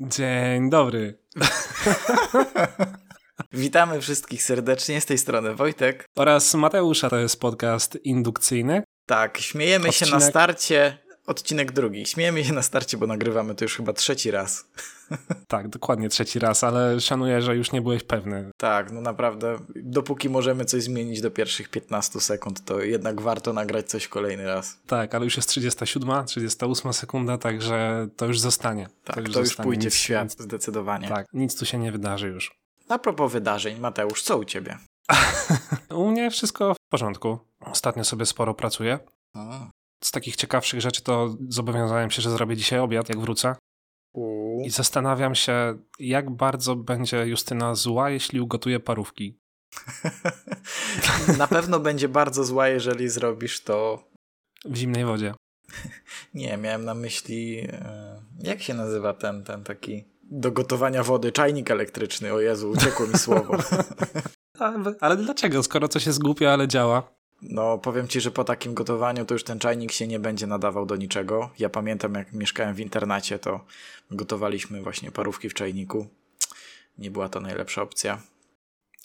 Dzień dobry. Witamy wszystkich serdecznie z tej strony Wojtek. Oraz Mateusza, to jest podcast indukcyjny. Tak, śmiejemy Odcinek... się na starcie. Odcinek drugi. Śmiejemy się na starcie, bo nagrywamy to już chyba trzeci raz. Tak, dokładnie trzeci raz, ale szanuję, że już nie byłeś pewny. Tak, no naprawdę, dopóki możemy coś zmienić do pierwszych 15 sekund, to jednak warto nagrać coś kolejny raz. Tak, ale już jest 37, 38 sekunda, także to już zostanie. Tak, to już, to już pójdzie nic, w świat, nic, zdecydowanie. Tak, nic tu się nie wydarzy już. A propos wydarzeń, Mateusz, co u ciebie? u mnie wszystko w porządku. Ostatnio sobie sporo pracuję. A. Z takich ciekawszych rzeczy to zobowiązałem się, że zrobię dzisiaj obiad, jak wrócę. I zastanawiam się, jak bardzo będzie Justyna zła, jeśli ugotuje parówki. Na pewno będzie bardzo zła, jeżeli zrobisz to. W zimnej wodzie. Nie, miałem na myśli. e, Jak się nazywa ten, ten taki. Do gotowania wody, czajnik elektryczny. O Jezu, uciekło mi słowo. Ale, ale dlaczego, skoro coś jest głupie, ale działa? No, powiem ci, że po takim gotowaniu to już ten czajnik się nie będzie nadawał do niczego. Ja pamiętam, jak mieszkałem w internacie, to gotowaliśmy właśnie parówki w czajniku. Nie była to najlepsza opcja.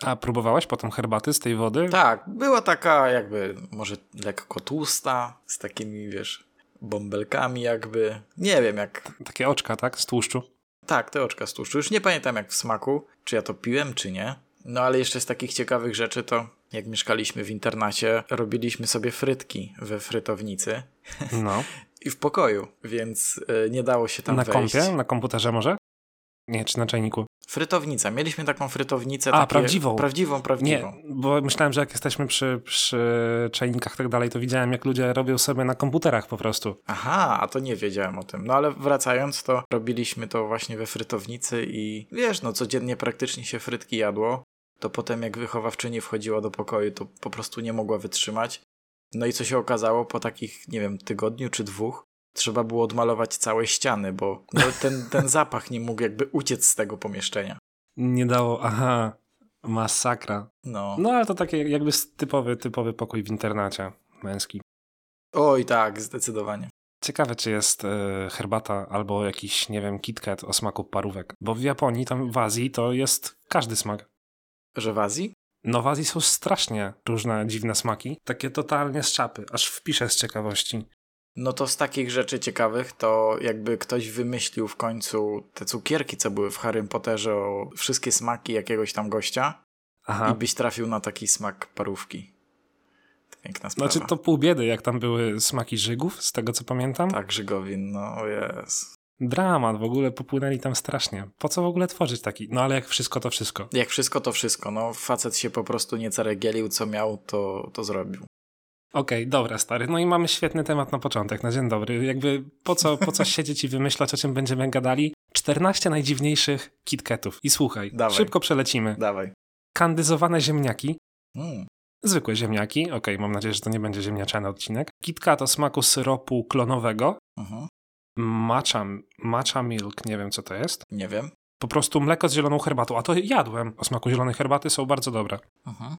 A próbowałeś potem herbaty z tej wody? Tak, była taka jakby może lekko tłusta, z takimi, wiesz, bąbelkami jakby. Nie wiem jak... Takie oczka, tak? Z tłuszczu. Tak, te oczka z tłuszczu. Już nie pamiętam jak w smaku, czy ja to piłem, czy nie. No ale jeszcze z takich ciekawych rzeczy to jak mieszkaliśmy w internacie, robiliśmy sobie frytki we frytownicy. No. I w pokoju, więc y, nie dało się tam na wejść. kompie? Na komputerze może? Nie, czy na czajniku? Frytownica. Mieliśmy taką frytownicę. A, takie, prawdziwą. Prawdziwą, prawdziwą. Nie, bo myślałem, że jak jesteśmy przy, przy czajnikach i tak dalej, to widziałem, jak ludzie robią sobie na komputerach po prostu. Aha, a to nie wiedziałem o tym. No ale wracając, to robiliśmy to właśnie we frytownicy i wiesz, no codziennie praktycznie się frytki jadło. To potem jak wychowawczyni wchodziła do pokoju, to po prostu nie mogła wytrzymać. No i co się okazało, po takich, nie wiem, tygodniu czy dwóch, trzeba było odmalować całe ściany, bo no, ten, ten zapach nie mógł jakby uciec z tego pomieszczenia. Nie dało, aha, masakra. No. No ale to takie jakby typowy, typowy pokój w internacie męski. Oj tak, zdecydowanie. Ciekawe, czy jest e, herbata albo jakiś, nie wiem, KitKat o smaku parówek. Bo w Japonii, tam w Azji, to jest każdy smak. Że w Azji? No w Azji są strasznie różne dziwne smaki. Takie totalnie z czapy. Aż wpiszę z ciekawości. No to z takich rzeczy ciekawych, to jakby ktoś wymyślił w końcu te cukierki, co były w Harrym Potterze, o wszystkie smaki jakiegoś tam gościa Aha. i byś trafił na taki smak parówki. Piękna sprawa. Znaczy to pół biedy, jak tam były smaki żygów, z tego co pamiętam. Tak, Żygowin, no jest. Dramat, w ogóle popłynęli tam strasznie. Po co w ogóle tworzyć taki? No ale jak wszystko, to wszystko. Jak wszystko, to wszystko. No facet się po prostu nie caregielił, co miał, to, to zrobił. Okej, dobra, stary. No i mamy świetny temat na początek, na dzień dobry. Jakby po co, po co siedzieć i wymyślać, o czym będziemy gadali? 14 najdziwniejszych KitKatów. I słuchaj, Dawaj. szybko przelecimy. Dawaj. Kandyzowane ziemniaki, Mm. zwykłe ziemniaki, okej, mam nadzieję, że to nie będzie ziemniaczany odcinek. KitKat o smaku syropu klonowego, Mhm. Matcha, matcha milk, nie wiem co to jest. Nie wiem. Po prostu mleko z zieloną herbatą, a to jadłem. O smaku zielonej herbaty są bardzo dobre. Mhm.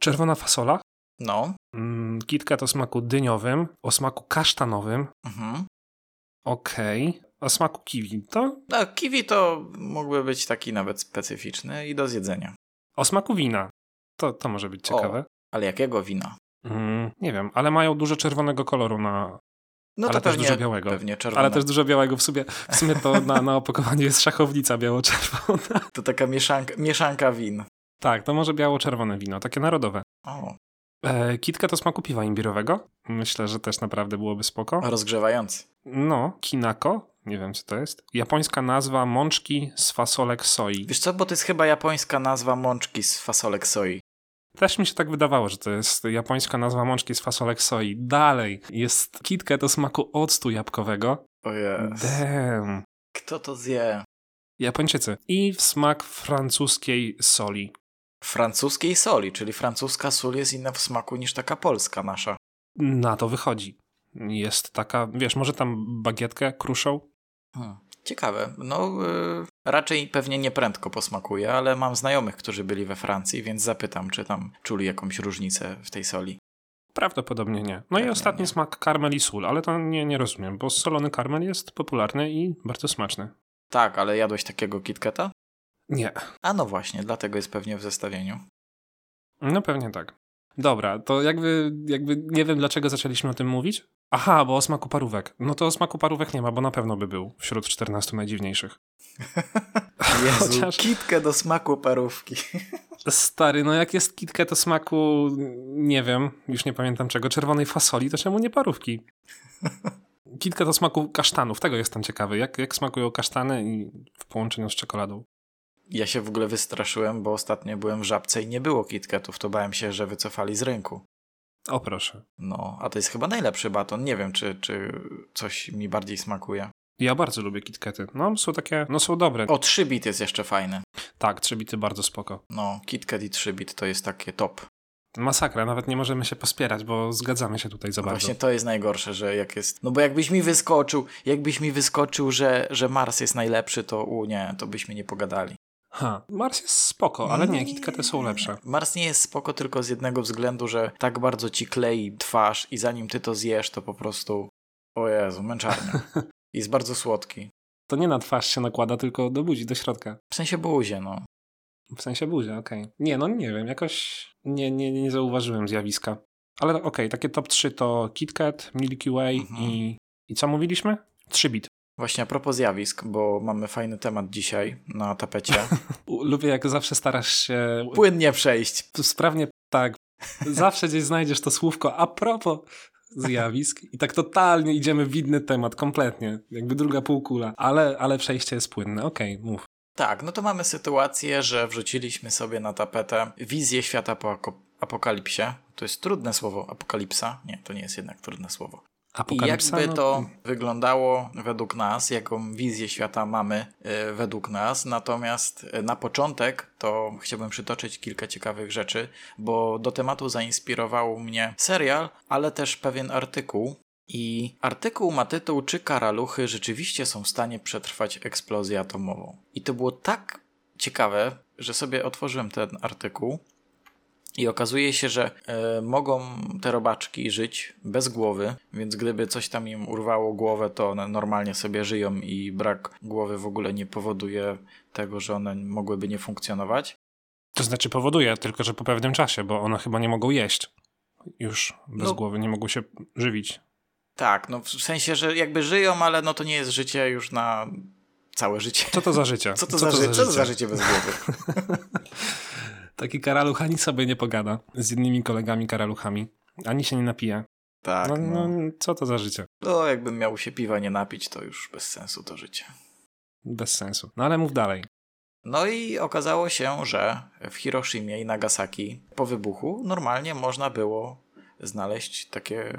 Czerwona fasola, No. mm, KitKat o smaku dyniowym, o smaku kasztanowym, Mhm. okej, o smaku kiwi, to No, kiwi to mógłby być taki nawet specyficzny i do zjedzenia. o smaku wina. To, to może być ciekawe. Ale jakiego wina? Mm, nie wiem, ale mają dużo czerwonego koloru na... No ale to też pewnie, dużo białego. Pewnie czerwone. Ale też dużo białego. W sumie, w sumie to na, na opakowaniu jest szachownica biało-czerwona. To taka mieszanka, mieszanka win. Tak, to może biało-czerwone wino, takie narodowe. O, E, kitka to smaku piwa imbirowego. Myślę, że też naprawdę byłoby spoko. rozgrzewający. No, kinako, nie wiem co to jest. Japońska nazwa mączki z fasolek soi. Wiesz co, bo to jest chyba japońska nazwa mączki z fasolek soi. Też mi się tak wydawało, że to jest japońska nazwa mączki z fasolek soi. Dalej jest kitkę do smaku octu jabłkowego. O jest. Damn. Kto to zje? Japończycy. I w smak francuskiej soli. Francuskiej soli, czyli francuska sól jest inna w smaku niż taka polska nasza. Na to wychodzi. Jest taka, wiesz, może tam bagietkę kruszą? Hmm. Ciekawe. No, y, raczej pewnie nie prędko posmakuje, ale mam znajomych, którzy byli we Francji, więc zapytam, czy tam czuli jakąś różnicę w tej soli. Prawdopodobnie nie. No i Pewnie ostatni nie. smak karmel i sól, ale to nie, nie rozumiem, bo solony karmel jest popularny i bardzo smaczny. Tak, ale jadłeś takiego KitKata? Nie. A no właśnie, dlatego jest pewnie w zestawieniu. No pewnie tak. Dobra, to jakby, jakby nie wiem dlaczego zaczęliśmy o tym mówić. Aha, bo o smaku parówek. No to o smaku parówek nie ma, bo na pewno by był wśród 14 najdziwniejszych. Jezu, Chociaż- kitkę do smaku parówki. Stary, no jak jest kitkę to smaku, nie wiem, już nie pamiętam czego, czerwonej fasoli, to czemu nie parówki? Kitkę to smaku kasztanów, tego jestem ciekawy. Jak, jak smakują kasztany i w połączeniu z czekoladą? Ja się w ogóle wystraszyłem, bo ostatnio byłem w Żabce i nie było KitKatów, to bałem się, że wycofali z rynku. O proszę. No, a to jest chyba najlepszy baton. Nie wiem, czy, czy coś mi bardziej smakuje. Ja bardzo lubię kitkety. No, są takie, no są dobre. O, 3 bit jest jeszcze fajny. Tak, trzy bity bardzo spoko. No, KitKat i 3 bit to jest takie top. Masakra, nawet nie możemy się pospierać, bo zgadzamy się tutaj za bardzo. Właśnie to jest najgorsze, że jak jest. No bo jakbyś mi wyskoczył, jakbyś mi wyskoczył, że, że Mars jest najlepszy, to u nie, to byśmy nie pogadali. Ha, Mars jest spoko, ale nie, kitkety są lepsze. Mars nie jest spoko tylko z jednego względu, że tak bardzo ci klei twarz i zanim ty to zjesz, to po prostu. O Jezu, męczarnia. Jest bardzo słodki. To nie na twarz się nakłada, tylko do buzi, do środka. W sensie buzie, no. W sensie buzia, okej. Nie, no nie wiem, jakoś nie, nie, nie zauważyłem zjawiska. Ale okej, takie top 3 to KitKat, Milky Way Mhm. i... I co mówiliśmy? 3 bit. Właśnie a propos zjawisk, bo mamy fajny temat dzisiaj na tapecie. Lubię jak zawsze starasz się Płynnie przejść. tu sprawnie, tak, zawsze gdzieś znajdziesz to słówko a propos zjawisk i tak totalnie idziemy w inny temat, kompletnie, jakby druga półkula, ale, ale przejście jest płynne, okej, mów. Tak, no to mamy sytuację, że wrzuciliśmy sobie na tapetę wizję świata po apokalipsie. To jest trudne słowo, apokalipsa. Nie, to nie jest jednak trudne słowo. I Apokalipsa, jakby no, to wyglądało według nas, jaką wizję świata mamy e, według nas. Natomiast e, na początek to chciałbym przytoczyć kilka ciekawych rzeczy, bo do tematu zainspirował mnie serial, ale też pewien artykuł. I artykuł ma tytuł Czy karaluchy rzeczywiście są w stanie przetrwać eksplozję atomową? I to było tak ciekawe, że sobie otworzyłem ten artykuł i okazuje się, że e, mogą te robaczki żyć bez głowy, więc gdyby coś tam im urwało głowę, to one normalnie sobie żyją i brak głowy w ogóle nie powoduje tego, że one mogłyby nie funkcjonować. To znaczy powoduje, tylko że po pewnym czasie, bo one chyba nie mogą jeść. Już bez No. głowy nie mogą się żywić. Tak, no w sensie, że jakby żyją, ale no to nie jest życie już na całe życie. Co to za życie? Co to, za, ży- co to za życie bez głowy? Taki karaluch ani sobie nie pogada z innymi kolegami karaluchami, ani się nie napije. Tak, No, no, no, co to za życie? no jakbym miał się piwa nie napić, to już bez sensu to życie. Bez sensu. No ale mów dalej. No i okazało się, że w Hiroshimie i Nagasaki po wybuchu normalnie można było znaleźć takie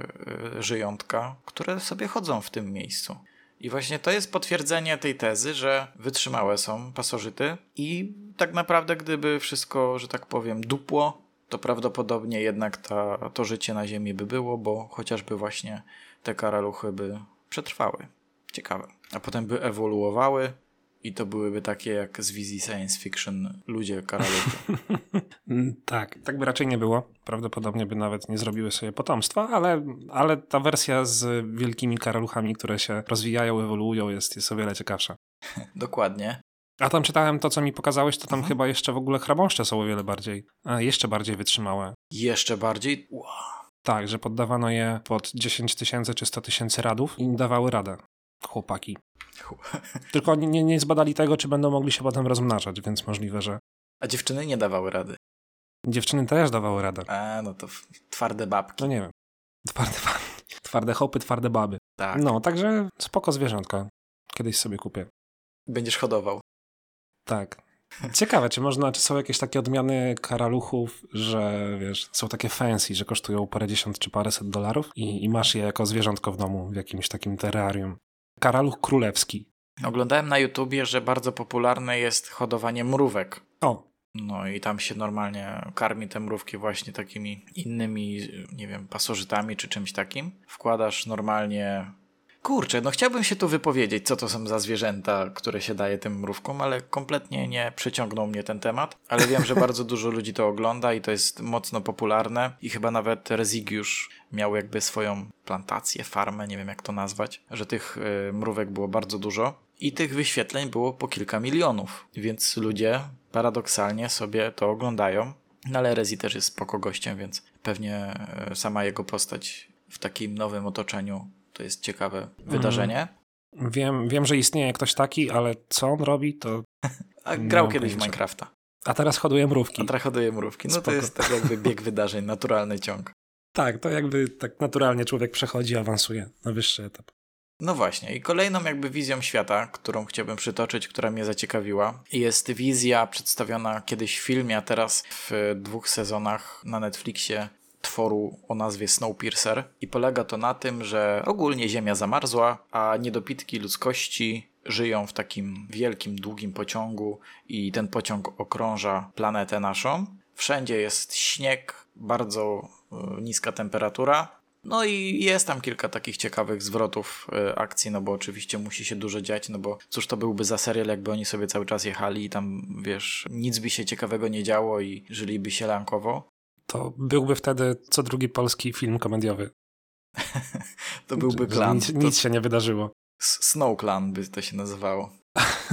e, żyjątka, które sobie chodzą w tym miejscu. I właśnie to jest potwierdzenie tej tezy, że wytrzymałe są pasożyty i tak naprawdę gdyby wszystko, że tak powiem, dupło, to prawdopodobnie jednak ta, to życie na Ziemi by było, bo chociażby właśnie te karaluchy by przetrwały. Ciekawe. A potem by ewoluowały i to byłyby takie jak z wizji science fiction ludzie karaluchy. Mm, Tak, tak by raczej nie było. Prawdopodobnie by nawet nie zrobiły sobie potomstwa, ale, ale ta wersja z wielkimi karaluchami, które się rozwijają, ewoluują, jest, jest o wiele ciekawsza. Dokładnie. A tam czytałem to, co mi pokazałeś, to tam Mhm. chyba jeszcze w ogóle chrabąszcze są o wiele bardziej, a jeszcze bardziej wytrzymałe. Jeszcze bardziej. Wow. Tak, że poddawano je pod 10 tysięcy czy 100 tysięcy radów i dawały radę. Chłopaki. Tylko nie, nie zbadali tego, czy będą mogli się potem rozmnażać, więc możliwe, że A dziewczyny nie dawały rady. dziewczyny też dawały radę. A, no to twarde babki. No nie wiem. Twarde, twarde hopy, twarde baby. Tak. No, także spoko zwierzątka. Kiedyś sobie kupię. Będziesz hodował. Tak. Ciekawe, czy można, czy są jakieś takie odmiany karaluchów, że wiesz, są takie fancy, że kosztują parędziesiąt czy paręset dolarów i, i masz je jako zwierzątko w domu w jakimś takim terrarium. Karaluch królewski. Oglądałem na YouTubie, że bardzo popularne jest hodowanie mrówek. O, No i tam się normalnie karmi te mrówki właśnie takimi innymi, nie wiem, pasożytami czy czymś takim. Wkładasz normalnie. Kurczę, no chciałbym się tu wypowiedzieć, co to są za zwierzęta, które się daje tym mrówkom, ale kompletnie nie przyciągnął mnie ten temat. Ale wiem, że bardzo dużo ludzi to ogląda i to jest mocno popularne. I chyba nawet Rezygiusz miał jakby swoją plantację, farmę, nie wiem jak to nazwać, że tych y, mrówek było bardzo dużo. i tych wyświetleń było po kilka milionów, więc ludzie paradoksalnie sobie to oglądają. No ale Rezi też jest spoko gościem, więc pewnie e, sama jego postać w takim nowym otoczeniu to jest ciekawe wydarzenie. Wiem, wiem, że istnieje ktoś taki, ale co on robi, to... A grał kiedyś w. Minecrafta. A teraz hoduje mrówki. A trachoduje mrówki. No to Spoko. jest tak jakby bieg wydarzeń, naturalny ciąg. Tak, to jakby tak naturalnie człowiek przechodzi, awansuje na wyższy etap. No właśnie, i kolejną jakby wizją świata, którą chciałbym przytoczyć, która mnie zaciekawiła, jest wizja przedstawiona kiedyś w filmie, a teraz w dwóch sezonach na Netflixie tworu o nazwie Snowpiercer. I polega to na tym, że ogólnie Ziemia zamarzła, a niedopitki ludzkości żyją w takim wielkim, długim pociągu i ten pociąg okrąża planetę naszą. Wszędzie jest śnieg, bardzo y, niska temperatura, no i jest tam kilka takich ciekawych zwrotów y, akcji, no bo oczywiście musi się dużo dziać, no bo cóż to byłby za serial, jakby oni sobie cały czas jechali i tam, wiesz, nic by się ciekawego nie działo i żyliby się lankowo. To byłby wtedy co drugi polski film komediowy. To byłby klan. Nic, To nic się nie wydarzyło. Snow Clan by to się nazywało.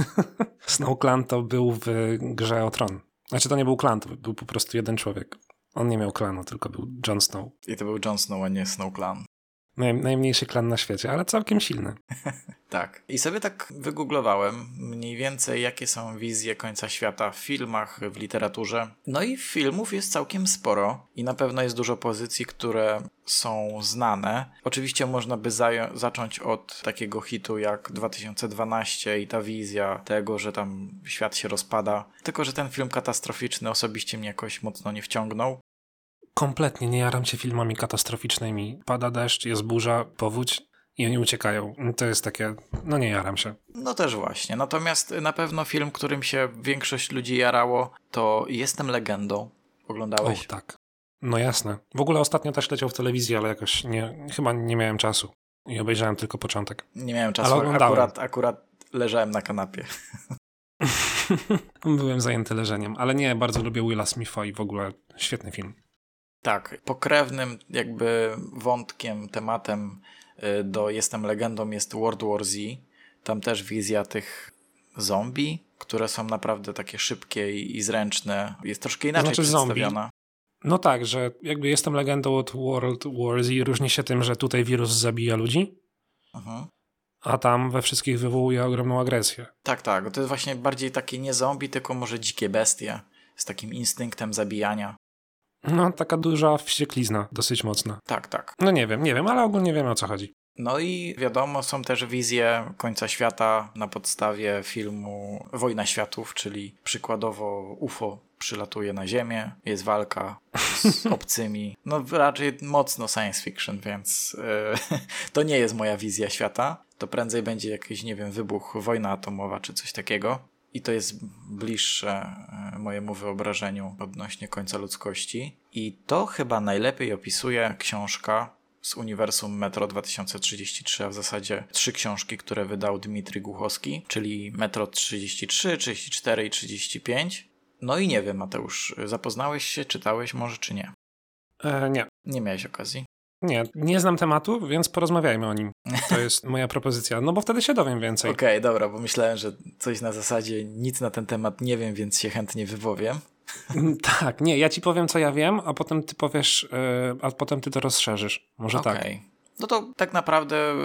Snow Clan to był w grze o Tron. Znaczy to nie był klan, to był po prostu jeden człowiek. On nie miał klanu, tylko był Jon Snow. I to był Jon Snow, a nie Snow Clan. Naj, najmniejszy klan na świecie, ale całkiem silny. Tak. I sobie tak wygooglowałem mniej więcej, jakie są wizje końca świata w filmach, w literaturze. No i filmów jest całkiem sporo i na pewno jest dużo pozycji, które są znane. Oczywiście można by zacząć od takiego hitu jak 2012 i ta wizja tego, że tam świat się rozpada. Tylko, że ten film katastroficzny osobiście mnie jakoś mocno nie wciągnął. Kompletnie nie jaram się filmami katastroficznymi. Pada deszcz, jest burza, powódź i oni uciekają. To jest takie, no nie jaram się. No też właśnie. Natomiast na pewno film, którym się większość ludzi jarało, to Jestem legendą. O, Oglądałeś? tak. No jasne. W ogóle ostatnio też leciał w telewizji, ale jakoś nie, chyba nie miałem czasu. I obejrzałem tylko początek. Nie miałem czasu, Ale oglądałem. akurat, akurat leżałem na kanapie. Byłem zajęty leżeniem, ale nie, bardzo lubię Willa Smitha i w ogóle świetny film. Tak, pokrewnym jakby wątkiem, tematem y, do Jestem legendą jest World War Z. Tam też wizja tych zombie, które są naprawdę takie szybkie i, i zręczne. Jest troszkę inaczej Znaczy zombie? przedstawiona. No tak, że jakby jestem legendą od World War Z, różni się tym, że tutaj wirus zabija ludzi, Mhm. a tam we wszystkich wywołuje ogromną agresję. Tak, tak. To jest właśnie bardziej takie nie zombie, tylko może dzikie bestie z takim instynktem zabijania. No, taka duża wścieklizna, dosyć mocna. Tak, tak. No nie wiem, nie wiem, ale ogólnie wiemy o co chodzi. No i wiadomo, są też wizje końca świata na podstawie filmu Wojna Światów, czyli przykładowo UFO przylatuje na Ziemię, jest walka z obcymi. No raczej mocno science fiction, więc yy, to nie jest moja wizja świata. To prędzej będzie jakiś, nie wiem, wybuch, wojna atomowa czy coś takiego. I to jest bliższe yy, mojemu wyobrażeniu odnośnie końca ludzkości. I to chyba najlepiej opisuje książka z uniwersum Metro 2033, a w zasadzie trzy książki, które wydał Dmitry Głuchowski, czyli Metro 33, 34 i 35. No i nie wiem, Mateusz, zapoznałeś się, czytałeś może czy nie? E, nie, Nie miałeś okazji. Nie, nie znam tematu, więc porozmawiajmy o nim. To jest moja propozycja, no bo wtedy się dowiem więcej. Okej, dobra, bo myślałem, że coś na zasadzie nic na ten temat nie wiem, więc się chętnie wypowiem. Tak, nie, ja ci powiem co ja wiem, a potem ty powiesz, e, a potem ty to rozszerzysz. Może tak. Okej. No to tak naprawdę y,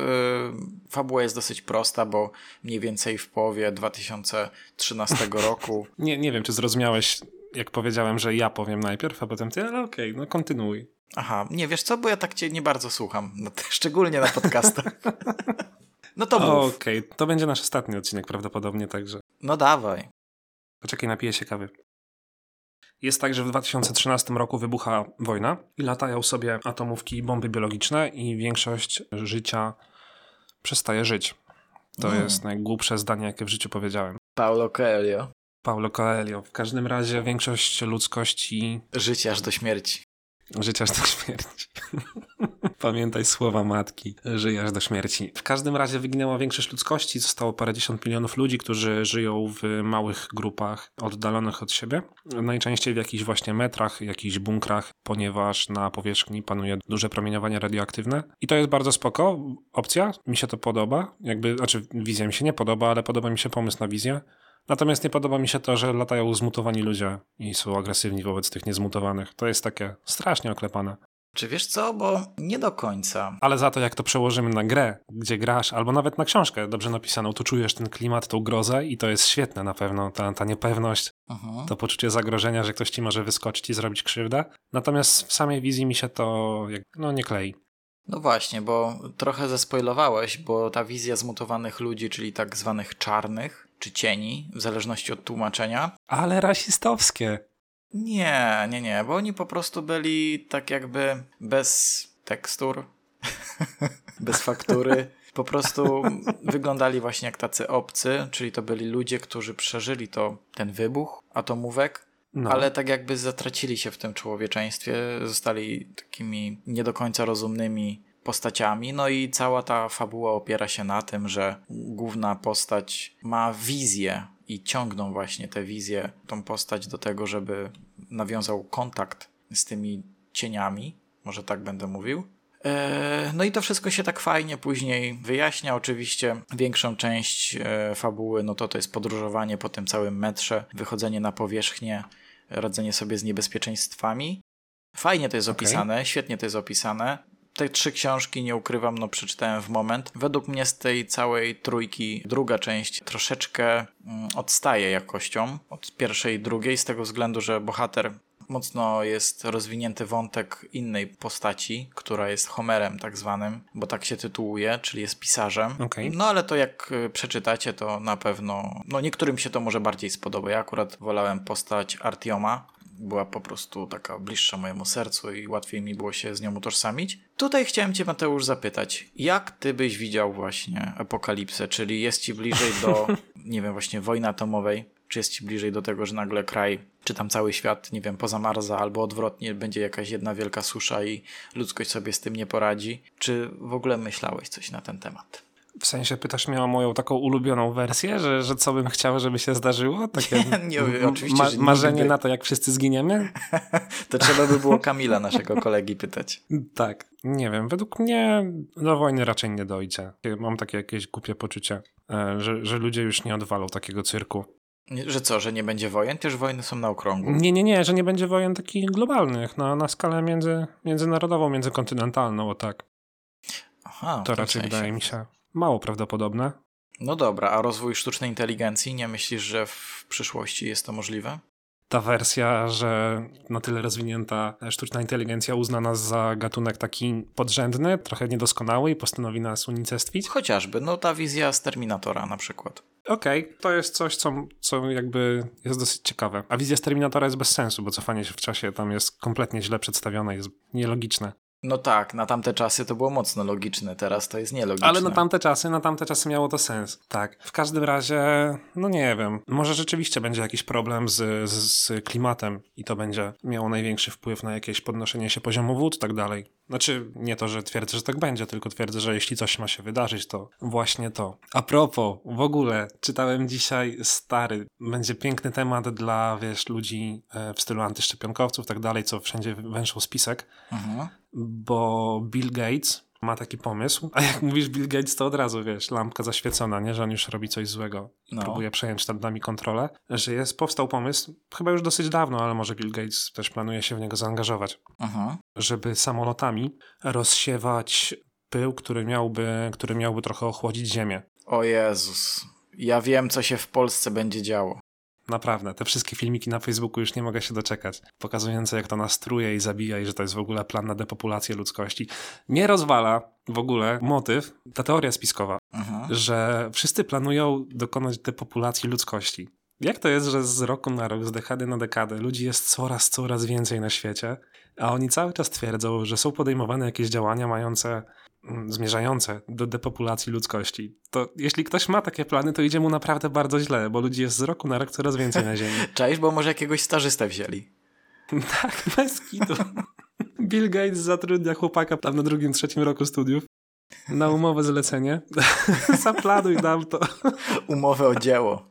fabuła jest dosyć prosta, bo mniej więcej w połowie 2013 roku Nie, nie wiem, czy zrozumiałeś, jak powiedziałem, że ja powiem najpierw, a potem ty, ale okej, no kontynuuj. Aha, nie wiesz co, bo ja tak cię nie bardzo słucham, no, szczególnie na podcastach. No to mów. Okej, to będzie nasz ostatni odcinek prawdopodobnie, także No dawaj. poczekaj, napiję się kawy. Jest tak, że w 2013 roku wybucha wojna i latają sobie atomówki i bomby biologiczne i większość życia przestaje żyć. To Mm. jest najgłupsze zdanie, jakie w życiu powiedziałem. Paulo Coelho. Paulo Coelho. W każdym razie większość ludzkości Życie aż do śmierci. życia aż do śmierci. Pamiętaj słowa matki, żyjesz do śmierci. W każdym razie wyginęła większość ludzkości, zostało parędziesiąt milionów ludzi, którzy żyją w małych grupach oddalonych od siebie. Najczęściej w jakichś właśnie metrach, jakichś bunkrach, ponieważ na powierzchni panuje duże promieniowanie radioaktywne. I to jest bardzo spoko opcja, mi się to podoba. Jakby, znaczy wizja mi się nie podoba, ale podoba mi się pomysł na wizję. Natomiast nie podoba mi się to, że latają zmutowani ludzie i są agresywni wobec tych niezmutowanych. To jest takie strasznie oklepane. Czy wiesz co, bo nie do końca. Ale za to, jak to przełożymy na grę, gdzie grasz, albo nawet na książkę dobrze napisaną, to czujesz ten klimat, tą grozę i to jest świetne na pewno, ta, ta niepewność, Mhm. to poczucie zagrożenia, że ktoś ci może wyskoczyć i zrobić krzywdę. Natomiast w samej wizji mi się to jak, no, nie klei. No właśnie, bo trochę zespoilowałeś, bo ta wizja zmutowanych ludzi, czyli tak zwanych czarnych, czy cieni, w zależności od tłumaczenia. Ale rasistowskie. Nie, nie, nie, bo oni po prostu byli tak jakby bez tekstur, bez faktury. Po prostu wyglądali właśnie jak tacy obcy, czyli to byli ludzie, którzy przeżyli to, ten wybuch atomówek, No. ale tak jakby zatracili się w tym człowieczeństwie, zostali takimi nie do końca rozumnymi postaciami. No i cała ta fabuła opiera się na tym, że główna postać ma wizję i ciągną właśnie te wizje, tą postać do tego, żeby nawiązał kontakt z tymi cieniami, może tak będę mówił. Eee, No i to wszystko się tak fajnie później wyjaśnia. Oczywiście większą część e, fabuły, no to to jest podróżowanie po tym całym metrze, wychodzenie na powierzchnię, radzenie sobie z niebezpieczeństwami. Fajnie to jest opisane, świetnie to jest opisane. Te trzy książki, nie ukrywam, no przeczytałem w moment. Według mnie z tej całej trójki druga część troszeczkę mm, odstaje jakością od pierwszej i drugiej, z tego względu, że bohater mocno jest rozwinięty wątek innej postaci, która jest Homerem tak zwanym, bo tak się tytułuje, czyli jest pisarzem. Okej. No ale to jak y, przeczytacie, to na pewno, no niektórym się to może bardziej spodoba. Ja akurat wolałem postać Artioma, była po prostu taka bliższa mojemu sercu i łatwiej mi było się z nią utożsamić. Tutaj chciałem cię Mateusz zapytać, jak ty byś widział właśnie apokalipsę, czyli jest ci bliżej do, nie wiem, właśnie wojny atomowej, czy jest ci bliżej do tego, że nagle kraj, czy tam cały świat, nie wiem, pozamarza, albo odwrotnie, będzie jakaś jedna wielka susza i ludzkość sobie z tym nie poradzi? Czy w ogóle myślałeś coś na ten temat? W sensie pytasz mnie o moją taką ulubioną wersję, że, że co bym chciał, żeby się zdarzyło? Takie Nie, oczywiście, nigdy- marzenie na to, jak wszyscy zginiemy? To trzeba by było Kamila, naszego kolegi, pytać. Tak, nie wiem. Według mnie do wojny raczej nie dojdzie. Mam takie jakieś głupie poczucie, e, że, że ludzie już nie odwalą takiego cyrku. Że co, że nie będzie wojen? Też wojny są na okrągło. Nie, nie, nie, że nie będzie wojen takich globalnych, na, na skalę między, międzynarodową, międzykontynentalną, o tak. Aha, To raczej sensie. wydaje mi się mało prawdopodobne. No dobra, a rozwój sztucznej inteligencji, nie myślisz, że w przyszłości jest to możliwe? Ta wersja, że na tyle rozwinięta sztuczna inteligencja uzna nas za gatunek taki podrzędny, trochę niedoskonały i postanowi nas unicestwić. Chociażby, no ta wizja z Terminatora na przykład. Okej, to jest coś, co, co jakby jest dosyć ciekawe. A wizja z Terminatora jest bez sensu, bo cofanie się w czasie tam jest kompletnie źle przedstawione, jest nielogiczne. No tak, na tamte czasy to było mocno logiczne, teraz to jest nielogiczne. Ale na tamte czasy, na tamte czasy miało to sens. Tak. W każdym razie, no nie wiem. Może rzeczywiście będzie jakiś problem z, z, z klimatem i to będzie miało największy wpływ na jakieś podnoszenie się poziomu wód i tak dalej. Znaczy, nie to, że twierdzę, że tak będzie, tylko twierdzę, że jeśli coś ma się wydarzyć, to właśnie to. A propos, w ogóle, czytałem dzisiaj stary, będzie piękny temat dla, wiesz, ludzi e, w stylu antyszczepionkowców i tak dalej, co wszędzie węszą spisek Mhm. Bo Bill Gates ma taki pomysł, a jak mówisz Bill Gates, to od razu, wiesz, lampka zaświecona, nie, że on już robi coś złego i No. próbuje przejąć nad nami kontrolę, że jest, powstał pomysł, chyba już dosyć dawno, ale może Bill Gates też planuje się w niego zaangażować, Mhm. żeby samolotami rozsiewać pył, który miałby, który miałby trochę ochłodzić ziemię. O Jezus. Ja wiem, co się w Polsce będzie działo. Naprawdę, te wszystkie filmiki na Facebooku już nie mogę się doczekać, pokazujące jak to nas truje i zabija i że to jest w ogóle plan na depopulację ludzkości. Nie rozwala w ogóle motyw, ta teoria spiskowa, Mhm. że wszyscy planują dokonać depopulacji ludzkości. Jak to jest, że z roku na rok, z dekady na dekadę ludzi jest coraz, coraz więcej na świecie, a oni cały czas twierdzą, że są podejmowane jakieś działania mające, zmierzające do depopulacji ludzkości. To jeśli ktoś ma takie plany, to idzie mu naprawdę bardzo źle, bo ludzi jest z roku na rok coraz więcej na Ziemi. Cześć, bo może jakiegoś stażystę wzięli. tak, bez kitu. Bill Gates zatrudnia chłopaka tam na drugim, trzecim roku studiów na umowę zlecenie. Zaplanuj nam to. Umowę o dzieło.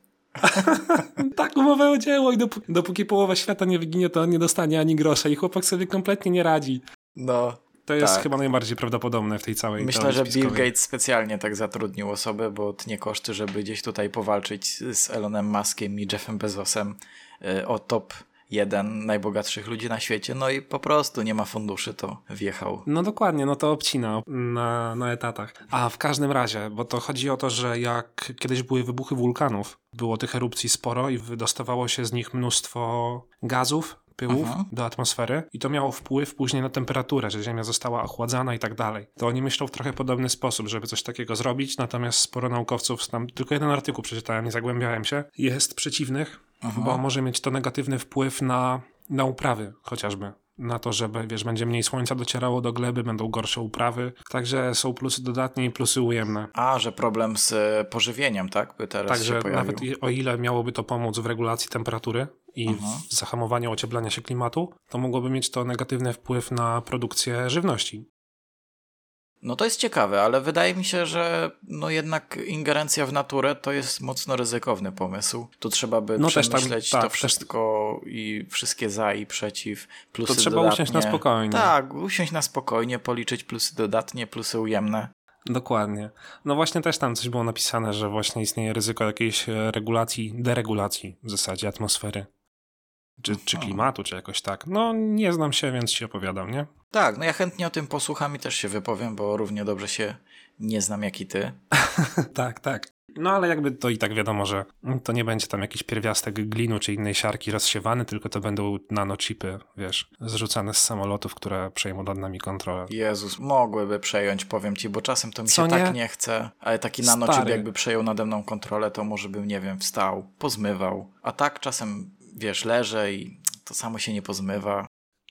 tak, umowę o dzieło i dopóki, dopóki połowa świata nie wyginie, to on nie dostanie ani grosza i chłopak sobie kompletnie nie radzi. No, To jest Tak. chyba najbardziej prawdopodobne w tej całej Myślę, że Bill. Gates specjalnie tak zatrudnił osobę, bo tnie koszty, żeby gdzieś tutaj powalczyć z Elonem Muskiem i Jeffem Bezosem y, o top jeden najbogatszych ludzi na świecie. No i po prostu nie ma funduszy, to wjechał. No dokładnie, no to obcina na, na etatach. A w każdym razie, bo to chodzi o to, że jak kiedyś były wybuchy wulkanów, było tych erupcji sporo i wydostawało się z nich mnóstwo gazów, pyłów Mhm. do atmosfery i to miało wpływ później na temperaturę, że Ziemia została ochładzana i tak dalej. To oni myślą w trochę podobny sposób, żeby coś takiego zrobić, natomiast sporo naukowców, tam tylko jeden artykuł przeczytałem, nie zagłębiałem się, jest przeciwnych, Mhm. bo może mieć to negatywny wpływ na, na uprawy chociażby. Na to, żeby, wiesz, będzie mniej słońca docierało do gleby, będą gorsze uprawy. Także są plusy dodatnie i plusy ujemne. A, że problem z pożywieniem, tak? By teraz Także nawet o ile miałoby to pomóc w regulacji temperatury i w zahamowaniu ocieplania się klimatu, to mogłoby mieć to negatywny wpływ na produkcję żywności. No to jest ciekawe, ale wydaje mi się, że no jednak ingerencja w naturę to jest mocno ryzykowny pomysł. Tu trzeba by No też tam- przemyśleć tak, to też- wszystko i wszystkie za i przeciw, plusy To trzeba dodatnie. usiąść na spokojnie. Tak, usiąść na spokojnie, policzyć plusy dodatnie, plusy ujemne. Dokładnie. No właśnie też tam coś było napisane, że właśnie istnieje ryzyko jakiejś e, regulacji, deregulacji w zasadzie atmosfery. Czy, czy klimatu, czy jakoś tak. No nie znam się, więc ci opowiadam, nie? Tak, no ja chętnie o tym posłucham i też się wypowiem, bo równie dobrze się nie znam jak i ty. tak, tak. No ale jakby to i tak wiadomo, że to nie będzie tam jakiś pierwiastek glinu czy innej siarki rozsiewany, tylko to będą nanochipy, wiesz, zrzucane z samolotów, które przejmą nad nami kontrolę. Jezus, mogłyby przejąć, powiem ci, bo czasem to mi Co się tak nie? nie chce, ale taki nanochip Stary. jakby przejął nade mną kontrolę, to może bym, nie wiem, wstał, pozmywał. A tak czasem, wiesz, leżę i to samo się nie pozmywa.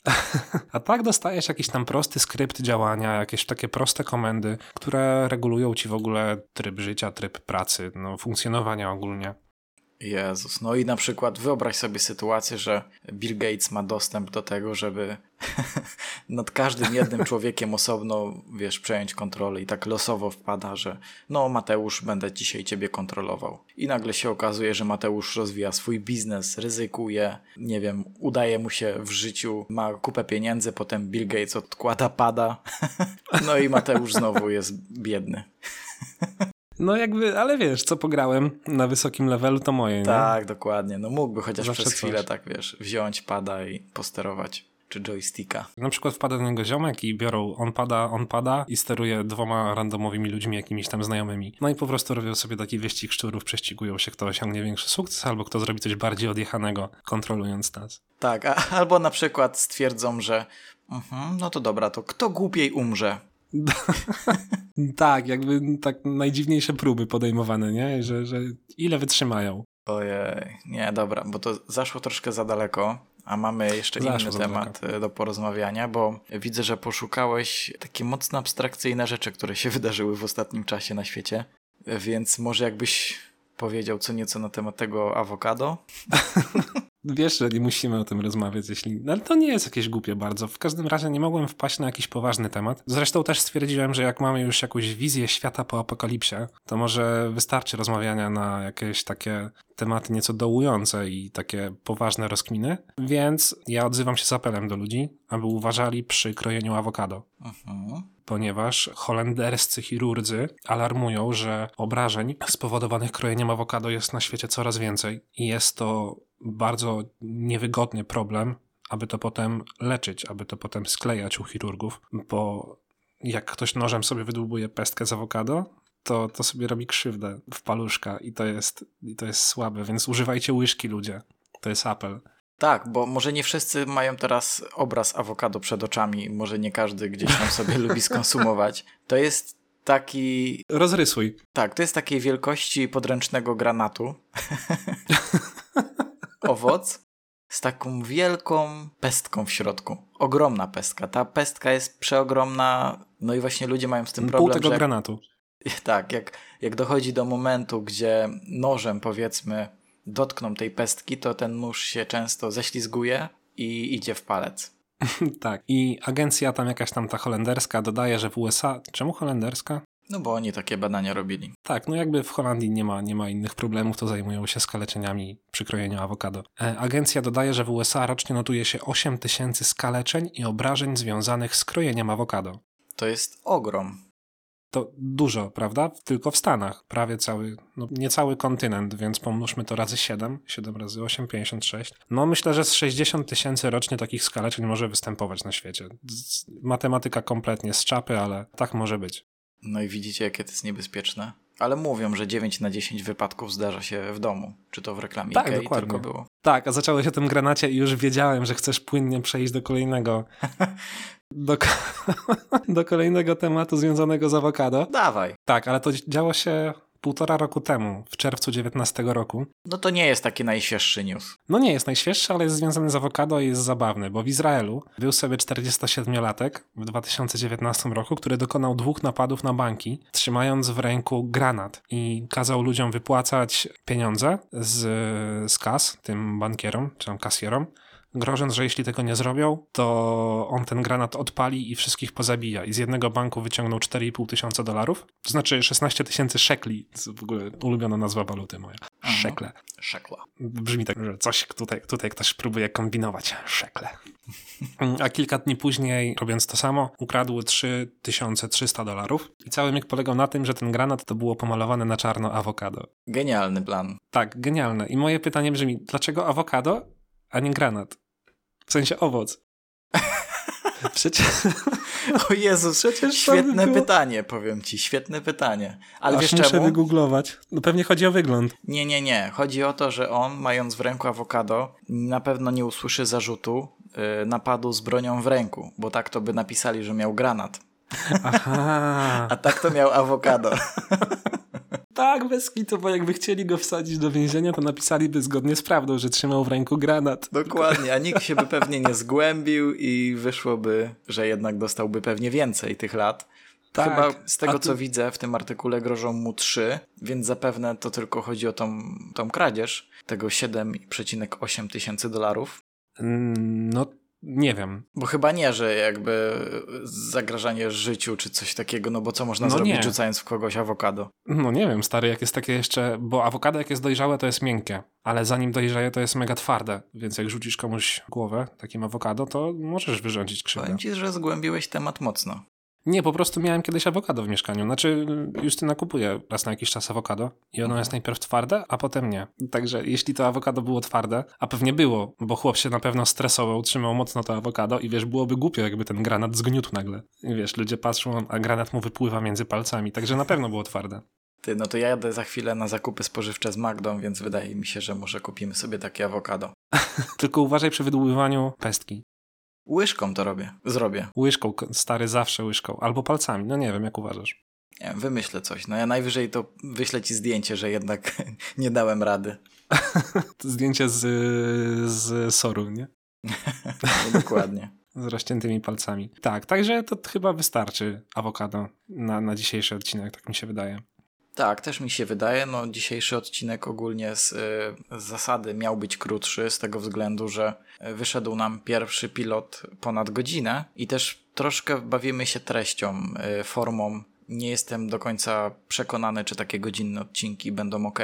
A tak dostajesz jakiś tam prosty skrypt działania, jakieś takie proste komendy, które regulują ci w ogóle tryb życia, tryb pracy, no funkcjonowania ogólnie. Jezus, no i na przykład wyobraź sobie sytuację, że Bill Gates ma dostęp do tego, żeby nad każdym jednym człowiekiem osobno, wiesz, przejąć kontrolę i tak losowo wpada, że no Mateusz, będę dzisiaj ciebie kontrolował. I nagle się okazuje, że Mateusz rozwija swój biznes, ryzykuje, nie wiem, udaje mu się w życiu, ma kupę pieniędzy, potem Bill Gates odkłada pada, no i Mateusz znowu jest biedny. No jakby, ale wiesz, co pograłem na wysokim levelu, to moje, nie? Tak, dokładnie. No mógłby chociaż Zawsze przez coś. chwilę tak, wiesz, wziąć pada i posterować. Czy joysticka. Na przykład wpada do niego ziomek i biorą on pada, on pada i steruje dwoma randomowymi ludźmi, jakimiś tam znajomymi. No i po prostu robią sobie taki wyścig szczurów, prześcigują się, kto osiągnie większy sukces, albo kto zrobi coś bardziej odjechanego, kontrolując nas. Tak, a, albo na przykład stwierdzą, że mhm, no to dobra, to kto głupiej umrze? tak, jakby tak najdziwniejsze próby podejmowane, nie? Że, że ile wytrzymają. Ojej, nie, dobra, bo to zaszło troszkę za daleko, a mamy jeszcze Zaszło inny temat e, do porozmawiania, bo widzę, że poszukałeś takie mocno abstrakcyjne rzeczy, które się wydarzyły w ostatnim czasie na świecie, E, więc może jakbyś powiedział co nieco na temat tego awokado? Wiesz, że nie musimy o tym rozmawiać, jeśli. No, ale to nie jest jakieś głupie bardzo. W każdym razie nie mogłem wpaść na jakiś poważny temat. Zresztą też stwierdziłem, że jak mamy już jakąś wizję świata po apokalipsie, to może wystarczy rozmawiania na jakieś takie tematy nieco dołujące i takie poważne rozkminy. Więc ja odzywam się z apelem do ludzi, aby uważali przy krojeniu awokado Mhm. ponieważ holenderscy chirurdzy alarmują, że obrażeń spowodowanych krojeniem awokado jest na świecie coraz więcej i jest to bardzo niewygodny problem, aby to potem leczyć, aby to potem sklejać u chirurgów, bo jak ktoś nożem sobie wydłubuje pestkę z awokado, to, to sobie robi krzywdę w paluszka i to jest, i to jest słabe, więc używajcie łyżki ludzie. To jest apel. Tak, bo może nie wszyscy mają teraz obraz awokado przed oczami, może nie każdy gdzieś tam sobie lubi skonsumować. To jest taki, Rozrysuj. tak, to jest takiej wielkości podręcznego granatu. Owoc z taką wielką pestką w środku. Ogromna pestka. Ta pestka jest przeogromna, no i właśnie ludzie mają z tym Pół problem, tego że granatu. tak, jak, jak dochodzi do momentu, gdzie nożem powiedzmy dotkną tej pestki, to ten nóż się często ześlizguje i idzie w palec. tak. I agencja tam jakaś tam ta holenderska dodaje, że w USA... Czemu holenderska? No bo oni takie badania robili. Tak, no jakby w Holandii nie ma, nie ma innych problemów, to zajmują się skaleczeniami przy krojeniu awokado. E, agencja dodaje, że w USA rocznie notuje się 8 tysięcy skaleczeń i obrażeń związanych z krojeniem awokado. To jest ogrom. To dużo, prawda? Tylko w Stanach. Prawie cały, no nie cały kontynent, więc pomnóżmy to razy 7. 7 razy 8, 56. No myślę, że z 60 tysięcy rocznie takich skaleczeń może występować na świecie. Matematyka kompletnie z czapy, ale tak może być. No i widzicie, jakie to jest niebezpieczne. Ale mówią, że 9 na 10 wypadków zdarza się w domu. Czy to w reklamie Tak, Ikei dokładnie. tylko było. Tak, a zacząłeś o tym granacie i już wiedziałem, że chcesz płynnie przejść do kolejnego. Do, do kolejnego tematu związanego z awokado. Dawaj. Tak, ale to działo się półtora roku temu, w czerwcu 19 roku. No to nie jest taki najświeższy news. No nie jest najświeższy, ale jest związany z awokado i jest zabawny, bo w Izraelu był sobie 47-latek w 2019 roku, który dokonał dwóch napadów na banki, trzymając w ręku granat i kazał ludziom wypłacać pieniądze z, z kas, tym bankierom, czy tam kasjerom, grożąc, że jeśli tego nie zrobią, to on ten granat odpali i wszystkich pozabija. I z jednego banku wyciągnął 4,5 tysiąca dolarów, to znaczy 16 tysięcy szekli, to w ogóle ulubiona nazwa waluty moja. Szekle. Szekla. Brzmi tak, że coś tutaj, tutaj ktoś próbuje kombinować. Szekle. A kilka dni później, robiąc to samo, ukradł 3300 dolarów. I cały myk polegał na tym, że ten granat to było pomalowane na czarno awokado. Genialny plan. Tak, genialne. I moje pytanie brzmi, dlaczego awokado, a nie granat? W sensie owoc. Przecież... O Jezus, Przecież świetne by pytanie, powiem ci, świetne pytanie. Ale Aż wiesz muszę czemu? wygooglować. No pewnie chodzi o wygląd. Nie, nie, nie. Chodzi o to, że on, mając w ręku awokado, na pewno nie usłyszy zarzutu y, napadu z bronią w ręku, bo tak to by napisali, że miał granat. Aha. A tak to miał awokado. Tak, bez kitu, bo jakby chcieli go wsadzić do więzienia, to napisaliby zgodnie z prawdą, że trzymał w ręku granat. Dokładnie, a nikt się by pewnie nie zgłębił i wyszłoby, że jednak dostałby pewnie więcej tych lat. Tak, Chyba z tego, ty- co widzę, w tym artykule grożą mu trzy, więc zapewne to tylko chodzi o tą, tą kradzież tego 7,8 tysięcy dolarów. Mm, No, nie wiem. Bo chyba nie, że jakby zagrażanie życiu czy coś takiego, no bo co można No zrobić nie. rzucając w kogoś awokado? No nie wiem, stary, jak jest takie jeszcze... Bo awokado jak jest dojrzałe, to jest miękkie. Ale zanim dojrzeje, to jest mega twarde. Więc jak rzucisz komuś głowę takim awokado, to możesz wyrządzić krzywdę. Powiem ci, że zgłębiłeś temat mocno. Nie, po prostu miałem kiedyś awokado w mieszkaniu. Znaczy, Justyna kupuje raz na jakiś czas awokado i ono jest najpierw twarde, a potem nie. Także jeśli to awokado było twarde, a pewnie było, bo chłop się na pewno stresował, trzymał mocno to awokado i wiesz, byłoby głupio, jakby ten granat zgniótł nagle. I wiesz, ludzie patrzą, a granat mu wypływa między palcami, także na pewno było twarde. Ty, no to ja jadę za chwilę na zakupy spożywcze z Magdą, więc wydaje mi się, że może kupimy sobie takie awokado. Tylko uważaj przy wydłubywaniu pestki. Łyżką to robię. Zrobię. Łyżką, stary, zawsze łyżką. Albo palcami, no nie wiem, jak uważasz. Nie wiem, wymyślę coś. No ja najwyżej to wyślę ci zdjęcie, że jednak nie dałem rady. Zdjęcie z, z soru, nie? No, dokładnie. Z rozciętymi palcami. Tak, także to chyba wystarczy awokado na, na dzisiejszy odcinek, tak mi się wydaje. Tak, też mi się wydaje. No, dzisiejszy odcinek ogólnie z, y, z zasady miał być krótszy, z tego względu, że y, wyszedł nam pierwszy pilot ponad godzinę i też troszkę bawimy się treścią, y, formą. Nie jestem do końca przekonany, czy takie godzinne odcinki będą ok.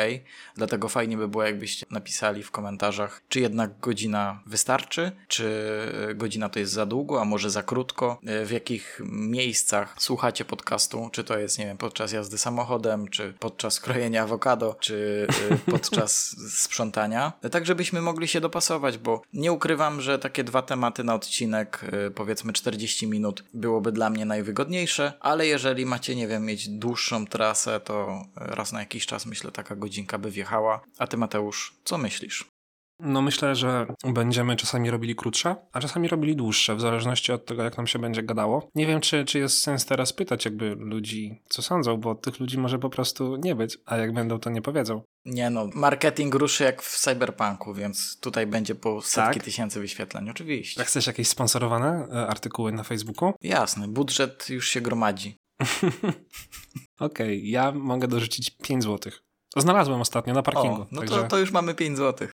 Dlatego fajnie by było, jakbyście napisali w komentarzach, czy jednak godzina wystarczy, czy y, godzina to jest za długo, a może za krótko. Y, W jakich miejscach słuchacie podcastu, czy to jest, nie wiem, podczas jazdy samochodem, czy podczas krojenia awokado, czy y, podczas sprzątania. Tak, żebyśmy mogli się dopasować, bo nie ukrywam, że takie dwa tematy na odcinek, powiedzmy 40 minut, byłoby dla mnie najwygodniejsze, ale jeżeli macie, nie wiem, mieć dłuższą trasę, to raz na jakiś czas myślę taka godzinka by wjechała. A ty Mateusz, co myślisz? No myślę, że będziemy czasami robili krótsze, a czasami robili dłuższe, w zależności od tego, jak nam się będzie gadało. Nie wiem, czy, czy jest sens teraz pytać jakby ludzi, co sądzą, bo tych ludzi może po prostu nie być, a jak będą, to nie powiedzą. Nie no, marketing ruszy jak w cyberpunku, więc tutaj będzie po setki Tak? tysięcy wyświetleń, oczywiście. A chcesz jakieś sponsorowane e, artykuły na Facebooku? Jasne, budżet już się gromadzi. Okej, ja mogę dorzucić 5 zł. Znalazłem ostatnio na parkingu. O, no także to, to już mamy 5 złotych.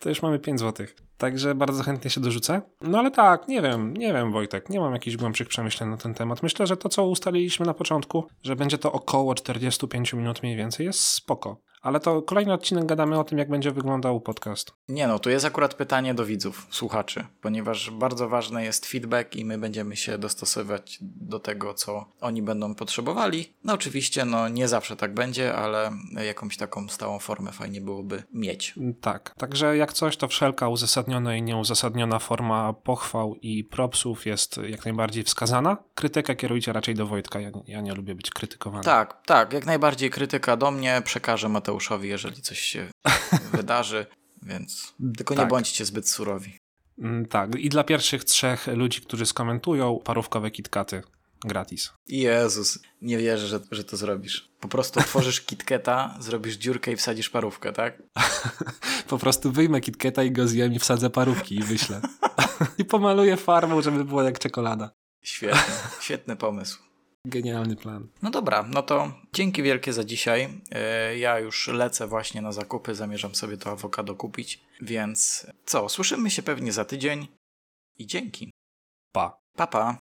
to już mamy 5 zł. Także bardzo chętnie się dorzucę. No ale tak, nie wiem, nie wiem Wojtek, nie mam jakichś głębszych przemyśleń na ten temat. Myślę, że to co ustaliliśmy na początku, że będzie to około 45 minut mniej więcej, jest spoko. Ale to kolejny odcinek gadamy o tym, jak będzie wyglądał podcast. Nie no, tu jest akurat pytanie do widzów, słuchaczy, ponieważ bardzo ważny jest feedback i my będziemy się dostosowywać do tego, co oni będą potrzebowali. No oczywiście, no nie zawsze tak będzie, ale jakąś taką stałą formę fajnie byłoby mieć. Tak, także jak coś, to wszelka uzasadniona i nieuzasadniona forma pochwał i propsów jest jak najbardziej wskazana. Krytykę kierujcie raczej do Wojtka, ja, ja nie lubię być krytykowany. Tak, tak, jak najbardziej krytyka do mnie, przekażę Mateuszowi, jeżeli coś się wydarzy, więc tylko nie Tak. bądźcie zbyt surowi. Mm, Tak, i dla pierwszych trzech ludzi, którzy skomentują, parówkowe kitkaty gratis. Jezus, nie wierzę, że, że to zrobisz. Po prostu otworzysz kitketa, zrobisz dziurkę i wsadzisz parówkę, tak? Po prostu wyjmę kitketa i go zjem i wsadzę parówki i wyślę. I pomaluję farbą, żeby było jak czekolada. Świetny, świetny pomysł. Genialny plan. No dobra, no to dzięki wielkie za dzisiaj. E, Ja już lecę właśnie na zakupy, zamierzam sobie to awokado kupić, więc co, słyszymy się pewnie za tydzień i dzięki. Pa. Pa, pa.